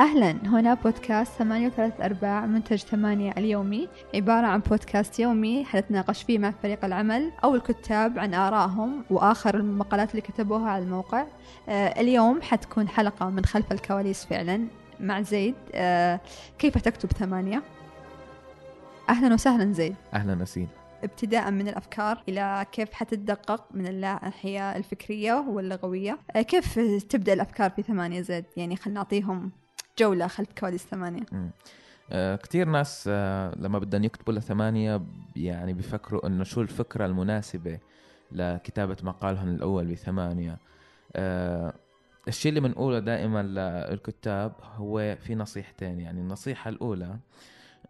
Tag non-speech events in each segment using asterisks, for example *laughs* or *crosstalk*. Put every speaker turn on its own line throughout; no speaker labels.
أهلا. هنا بودكاست ثمانية وثلاث أرباع منتج ثمانية اليومي عبارة عن بودكاست يومي حنتناقش فيه مع فريق العمل أو الكتاب عن آرائهم وآخر المقالات اللي كتبوها على الموقع. آه اليوم حتكون حلقة من خلف الكواليس فعلا. مع زيد آه كيف تكتب ثمانية؟ أهلا وسهلا زيد.
أهلا نسيم
ابتداء من الأفكار إلى كيف حتتدقق من الناحية الفكرية واللغوية. آه، كيف تبدأ الأفكار في ثمانية زيد؟ يعني خلينا نعطيهم جولة خلف كواليس ثمانية.
مم. آه كثير ناس آه لما بدهم يكتبوا لثمانية يعني بيفكروا إنه شو الفكرة المناسبة لكتابة مقالهم الأول بثمانية. آه الشيء اللي بنقوله دائما للكتاب هو في نصيحتين. يعني النصيحة الأولى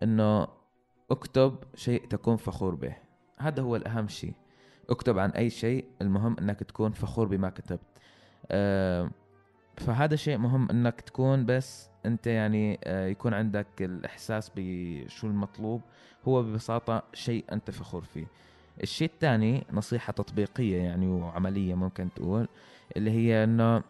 إنه اكتب شيء تكون فخور به. هذا هو الأهم شيء اكتب عن أي شيء المهم إنك تكون فخور بما كتبت. آه فهذا شيء مهم إنك تكون بس أنت يعني آه، يكون عندك الإحساس بشو المطلوب هو ببساطة شيء أنت فخور فيه. الشيء الثاني نصيحة تطبيقية يعني وعملية ممكن تقول اللي هي إنه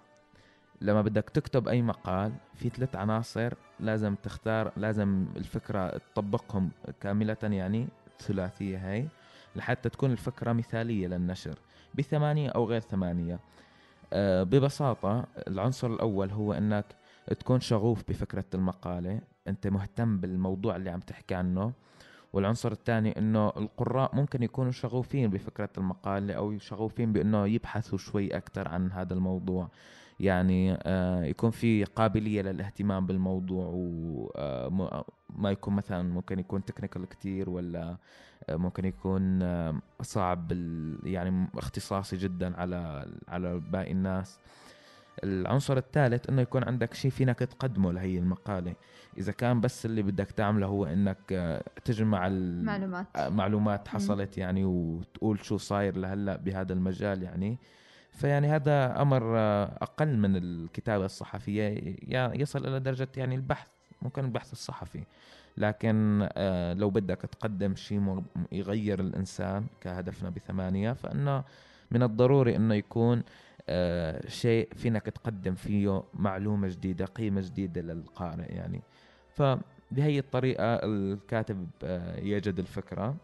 لما بدك تكتب أي مقال في ثلاث عناصر لازم تختار لازم الفكرة تطبقهم كاملة يعني الثلاثيه هاي لحتى تكون الفكرة مثالية للنشر بثمانية أو غير ثمانية. ببساطة العنصر الأول هو أنك تكون شغوف بفكرة المقالة. أنت مهتم بالموضوع اللي عم تحكي عنه. والعنصر الثاني إنه القراء ممكن يكونوا شغوفين بفكرة المقالة أو شغوفين بإنه يبحثوا شوي أكثر عن هذا الموضوع. يعني آه يكون في قابلية للاهتمام بالموضوع وما يكون مثلا ممكن يكون تكنيكال كتير ولا آه ممكن يكون آه صعب يعني اختصاصي جدا على على باقي الناس. العنصر الثالث إنه يكون عندك شيء فينك تقدمه لهي المقالة. إذا كان بس اللي بدك تعمله هو إنك آه، تجمع ال-
معلومات.
آه، معلومات حصلت يعني وتقول شو صاير لهلأ بهذا المجال يعني. فيعني هذا أمر آه، أقل من الكتابة الصحفية. يصل إلى درجة يعني البحث ممكن البحث الصحفي. لكن آه، لو بدك تقدم شيء يغير الإنسان كهدفنا بثمانية فإنه من الضروري إنه يكون آه، شيء فينك تقدم فيه معلومة جديدة قيمة جديدة للقارئ يعني. فبهي الطريقة الكاتب يجد الفكرة.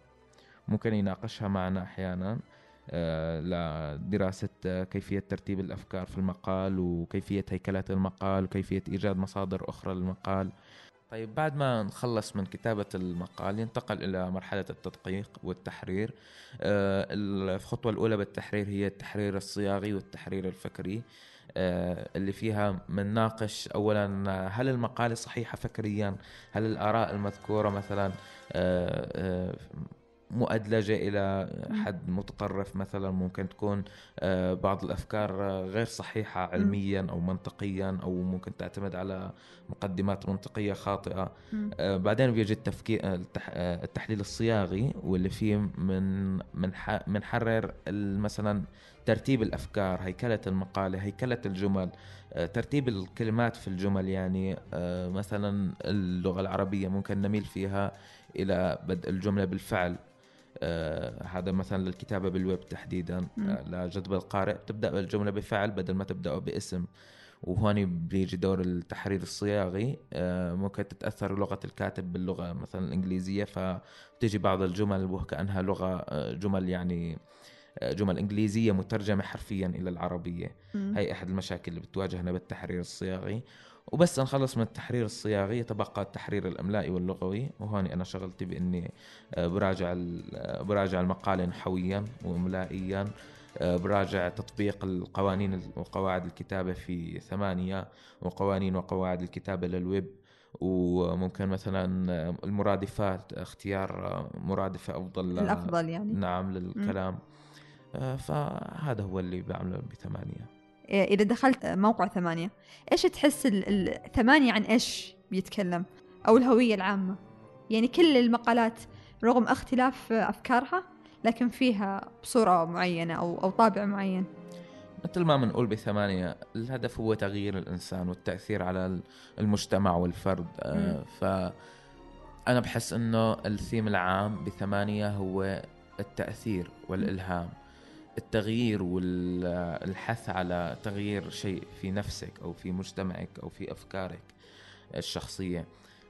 ممكن يناقشها معنا أحيانا. لدراسة آه، كيفية ترتيب الأفكار في المقال وكيفية هيكلة المقال وكيفية إيجاد مصادر أخرى للمقال. طيب بعد ما نخلص من كتابة المقال ينتقل إلى مرحلة التدقيق والتحرير. آه، الخطوة الأولى بالتحرير هي التحرير الصياغي والتحرير الفكري. آه، اللي فيها بنناقش أولا آه، هل المقالة صحيحة فكريا؟ هل الآراء المذكورة مثلا؟ آه، آه، مؤدلجة إلى حد متطرف مثلا ممكن تكون آه، بعض الأفكار آه، غير صحيحة علميا أو منطقيا أو ممكن تعتمد على مقدمات منطقية خاطئة. آه، بعدين بيجي التفكير التح... التحليل الصياغي واللي فيه من من. منحرر مثلا ترتيب الأفكار هيكلة المقاله هيكلة الجمل ترتيب الكلمات في الجمل يعني مثلا اللغة العربية ممكن نميل فيها إلى بدء الجملة بالفعل هذا مثلا للكتابة بالويب تحديدا. آه لجذب القارئ. تبدأ بالجملة بفعل بدل ما تبدأه باسم. وهون بيجي دور التحرير الصياغي. آه، ممكن تتأثر لغة الكاتب باللغة مثلا الإنجليزية فتجي بعض الجمل وكأنها لغة آه، جمل يعني آه، جمل إنجليزية مترجمة حرفيا إلى العربية.
مم.
هي أحد المشاكل اللي بتواجهنا بالتحرير الصياغي. وبس نخلص من التحرير الصياغي يتبقى التحرير الأملائي واللغوي. وهون أنا شغلتي بإني آه، براجع آه، براجع المقاله نحويا واملائيا آه، براجع تطبيق القوانين وقواعد الكتابة في ثمانية وقوانين وقواعد الكتابة للويب. وممكن مثلا المرادفات اختيار مرادفة أفضل ل-
الأفضل يعني.
نعم للكلام. آه، فهذا هو اللي بعمله
بثمانية. إذا دخلت موقع ثمانية إيش تحس ال- الثمانية عن إيش بيتكلم؟ أو الهوية العامة. يعني كل المقالات رغم اختلاف أفكارها لكن فيها بصورة معينة أو أو طابع معين.
مثل ما بنقول بثمانية الهدف هو تغيير الإنسان والتأثير على المجتمع والفرد. آه، ف أنا بحس إنه الثيم العام بثمانية هو التأثير والإلهام. التغيير والحث على تغيير شيء في نفسك أو في مجتمعك أو في أفكارك الشخصية.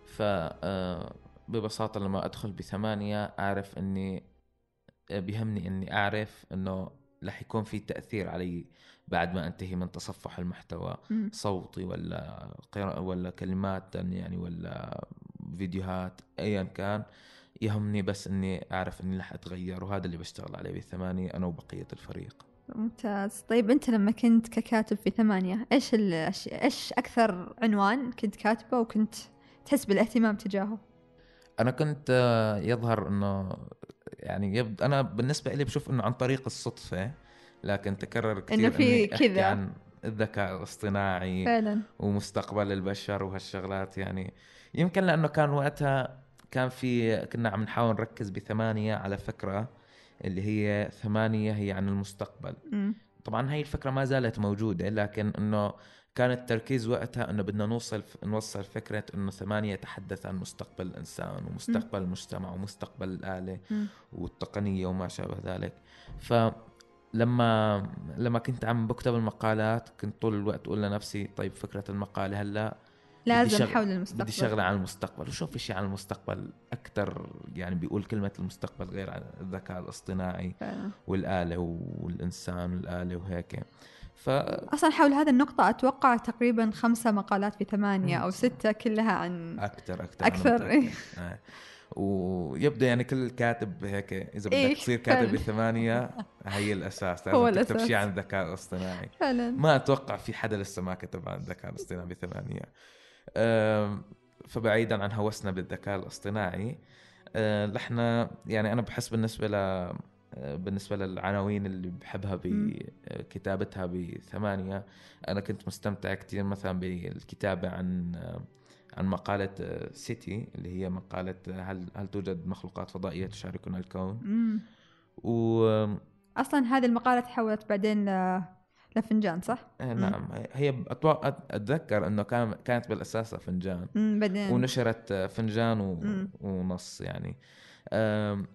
ف آه، ببساطة لما أدخل بثمانية أعرف إني بيهمني إني أعرف إنه رح يكون في تأثير علي بعد ما أنتهي من تصفح المحتوى. صوتي ولا قراءة ولا كلمات يعني ولا فيديوهات ايا كان. يهمني بس إني أعرف إني رح أتغير وهذا اللي بشتغل عليه بالثمانية أنا وبقية الفريق.
ممتاز. طيب أنت لما كنت ككاتب في ثمانية إيش الأش... إيش أكثر عنوان كنت كاتبه وكنت تحس بالاهتمام تجاهه؟
أنا كنت آه، يظهر إنه يعني يبد أنا بالنسبة لي بشوف إنه عن طريق الصدفة لكن تكرر كثير
إنه في كذا.
عن الذكاء الاصطناعي
فعلا.
ومستقبل البشر وهالشغلات يعني. يمكن لأنه كان وقتها كان في كنا عم نحاول نركز بثمانية على فكرة اللي هي ثمانية هي عن المستقبل
مم.
طبعا هاي الفكرة ما زالت موجودة لكن إنه كان التركيز وقتها إنه بدنا نوصل نوصل فكرة إنه ثمانية يتحدث عن مستقبل الإنسان ومستقبل المجتمع ومستقبل الآلة
مم.
والتقنية وما شابه ذلك فلما لما كنت عم بكتب المقالات كنت طول الوقت أقول لنفسي طيب فكرة المقالة هلأ
لازم
شغل-
حول المستقبل
بدي شغلة عن المستقبل وشو في شيء عن المستقبل أكثر يعني بيقول كلمة المستقبل غير عن الذكاء الاصطناعي
فعلا.
والآلة والإنسان والآلة وهيك ف
أصلا حول هذه النقطة أتوقع تقريبا خمسة مقالات في ثمانية. أو ستة كلها عن
أكثر أكثر،
إيه.
آه. ويبدو يعني كل كاتب هيك إذا
إيه،
بدك تصير كاتب
فعلا.
بثمانية *laughs* هي الأساس
هو
لازم تكتب
الأساس.
شيء عن الذكاء الاصطناعي
فعلا
ما أتوقع في حدا لسه ما كتب عن الذكاء الاصطناعي بثمانية أم، فبعيدا عن هوسنا بالذكاء الاصطناعي أه، نحن يعني أنا بحس بالنسبة ل أه، بالنسبة للعناوين اللي بحبها بكتابتها بثمانية أنا كنت مستمتع كثير مثلا بالكتابة عن عن مقالة سيتي اللي هي مقالة هل هل توجد مخلوقات فضائية تشاركنا الكون؟
مم.
و
أصلا هذه المقالة تحولت بعدين ل... لفنجان صح؟
إيه نعم. هي أتوقع أتذكر إنه كان كانت بالاساس فنجان.
مم. بعدين؟
ونشرت فنجان و... ونص يعني. أم،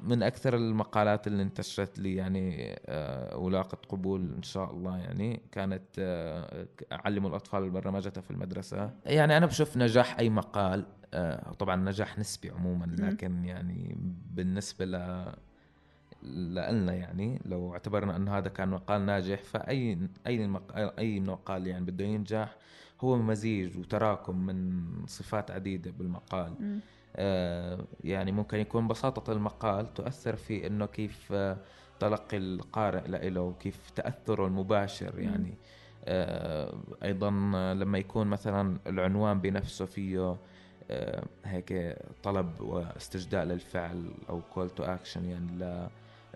من أكثر المقالات اللي انتشرت لي يعني أه، ولاقت قبول إن شاء الله يعني كانت أه، علموا الأطفال البرمجة في المدرسة. يعني أنا بشوف نجاح أي مقال أه، طبعا نجاح نسبي عموما لكن يعني بالنسبة ل لنا يعني لو اعتبرنا أن هذا كان مقال ناجح فأي أي مق... أي مقال يعني بده ينجح هو مزيج وتراكم من صفات عديدة بالمقال. آه يعني ممكن يكون بساطة المقال تؤثر في إنه كيف آه، تلقي القارئ له وكيف تأثره المباشر يعني. آه أيضا لما يكون مثلا العنوان بنفسه فيه آه، هيك طلب واستجداء للفعل أو call to action يعني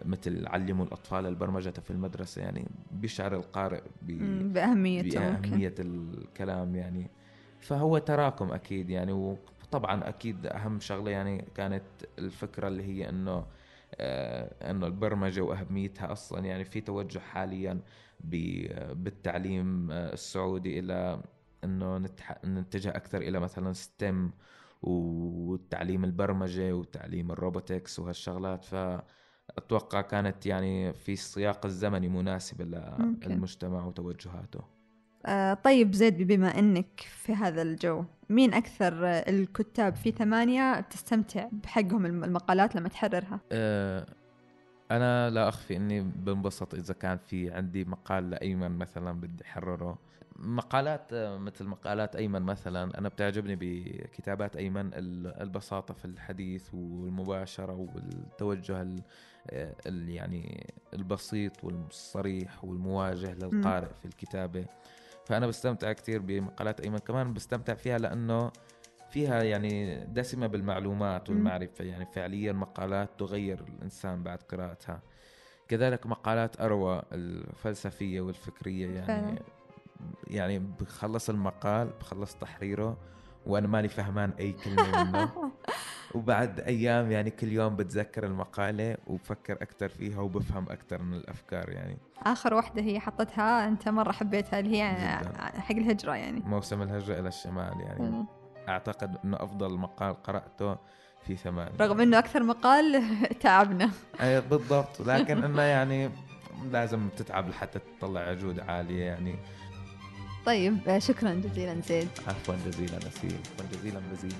مثل علموا الأطفال البرمجة في المدرسة يعني بيشعر القارئ.
بأهميته
بأهمية الكلام يعني فهو تراكم أكيد يعني وطبعا أكيد أهم شغلة يعني كانت الفكرة اللي هي إنه آه إنه البرمجة وأهميتها أصلا يعني في توجه حاليا ب- بالتعليم آه، السعودي إنه نتح... نتجه أكثر إلى مثلا STEM والتعليم البرمجة وتعليم ال robotics وهالشغلات فأتوقع كانت يعني في السياق الزمني مناسبة
ممكن.
للمجتمع وتوجهاته
آه طيب زيد بما إنك في هذا الجو مين أكثر الكتاب في ثمانية تستمتع بحقهم الم- المقالات لما تحررها
آه، أنا لا أخفي إني بنبسط إذا كان في عندي مقال لأيمن مثلا بدي أحرره. مقالات آه، مثل مقالات أيمن مثلا أنا بتعجبني بكتابات أيمن ال- البساطة في الحديث والمباشرة والتوجه ال- آه، يعني البسيط والصريح والمواجه للقارئ في الكتابة. فأنا بستمتع كثير بمقالات أيمن. كمان بستمتع فيها لأنه فيها يعني دسمة بالمعلومات. والمعرفة يعني فعليا مقالات تغير الإنسان بعد قراءتها كذلك مقالات أروى الفلسفية والفكرية يعني
فعلا.
يعني بخلص المقال بخلص تحريره وأنا ماني فهمان أي كلمة منه *laughs* وبعد أيام يعني كل يوم بتذكر المقالة وبفكر أكثر فيها وبفهم أكثر من الأفكار يعني
آخر واحدة هي حطتها أنت مرة حبيتها اللي هي. حق الهجرة يعني
موسم الهجرة إلى الشمال يعني
مم.
أعتقد أنه أفضل مقال قرأته في ثمانية.
رغم إنه أكثر مقال *laughs* تعبنا.
أي بالضبط. لكن إنه يعني لازم تتعب لحتى تطلع جودة عالية يعني.
طيب شكرا جزيلا زيد
عفوا جزيلا نسيم عفوا جزيلا بزيلا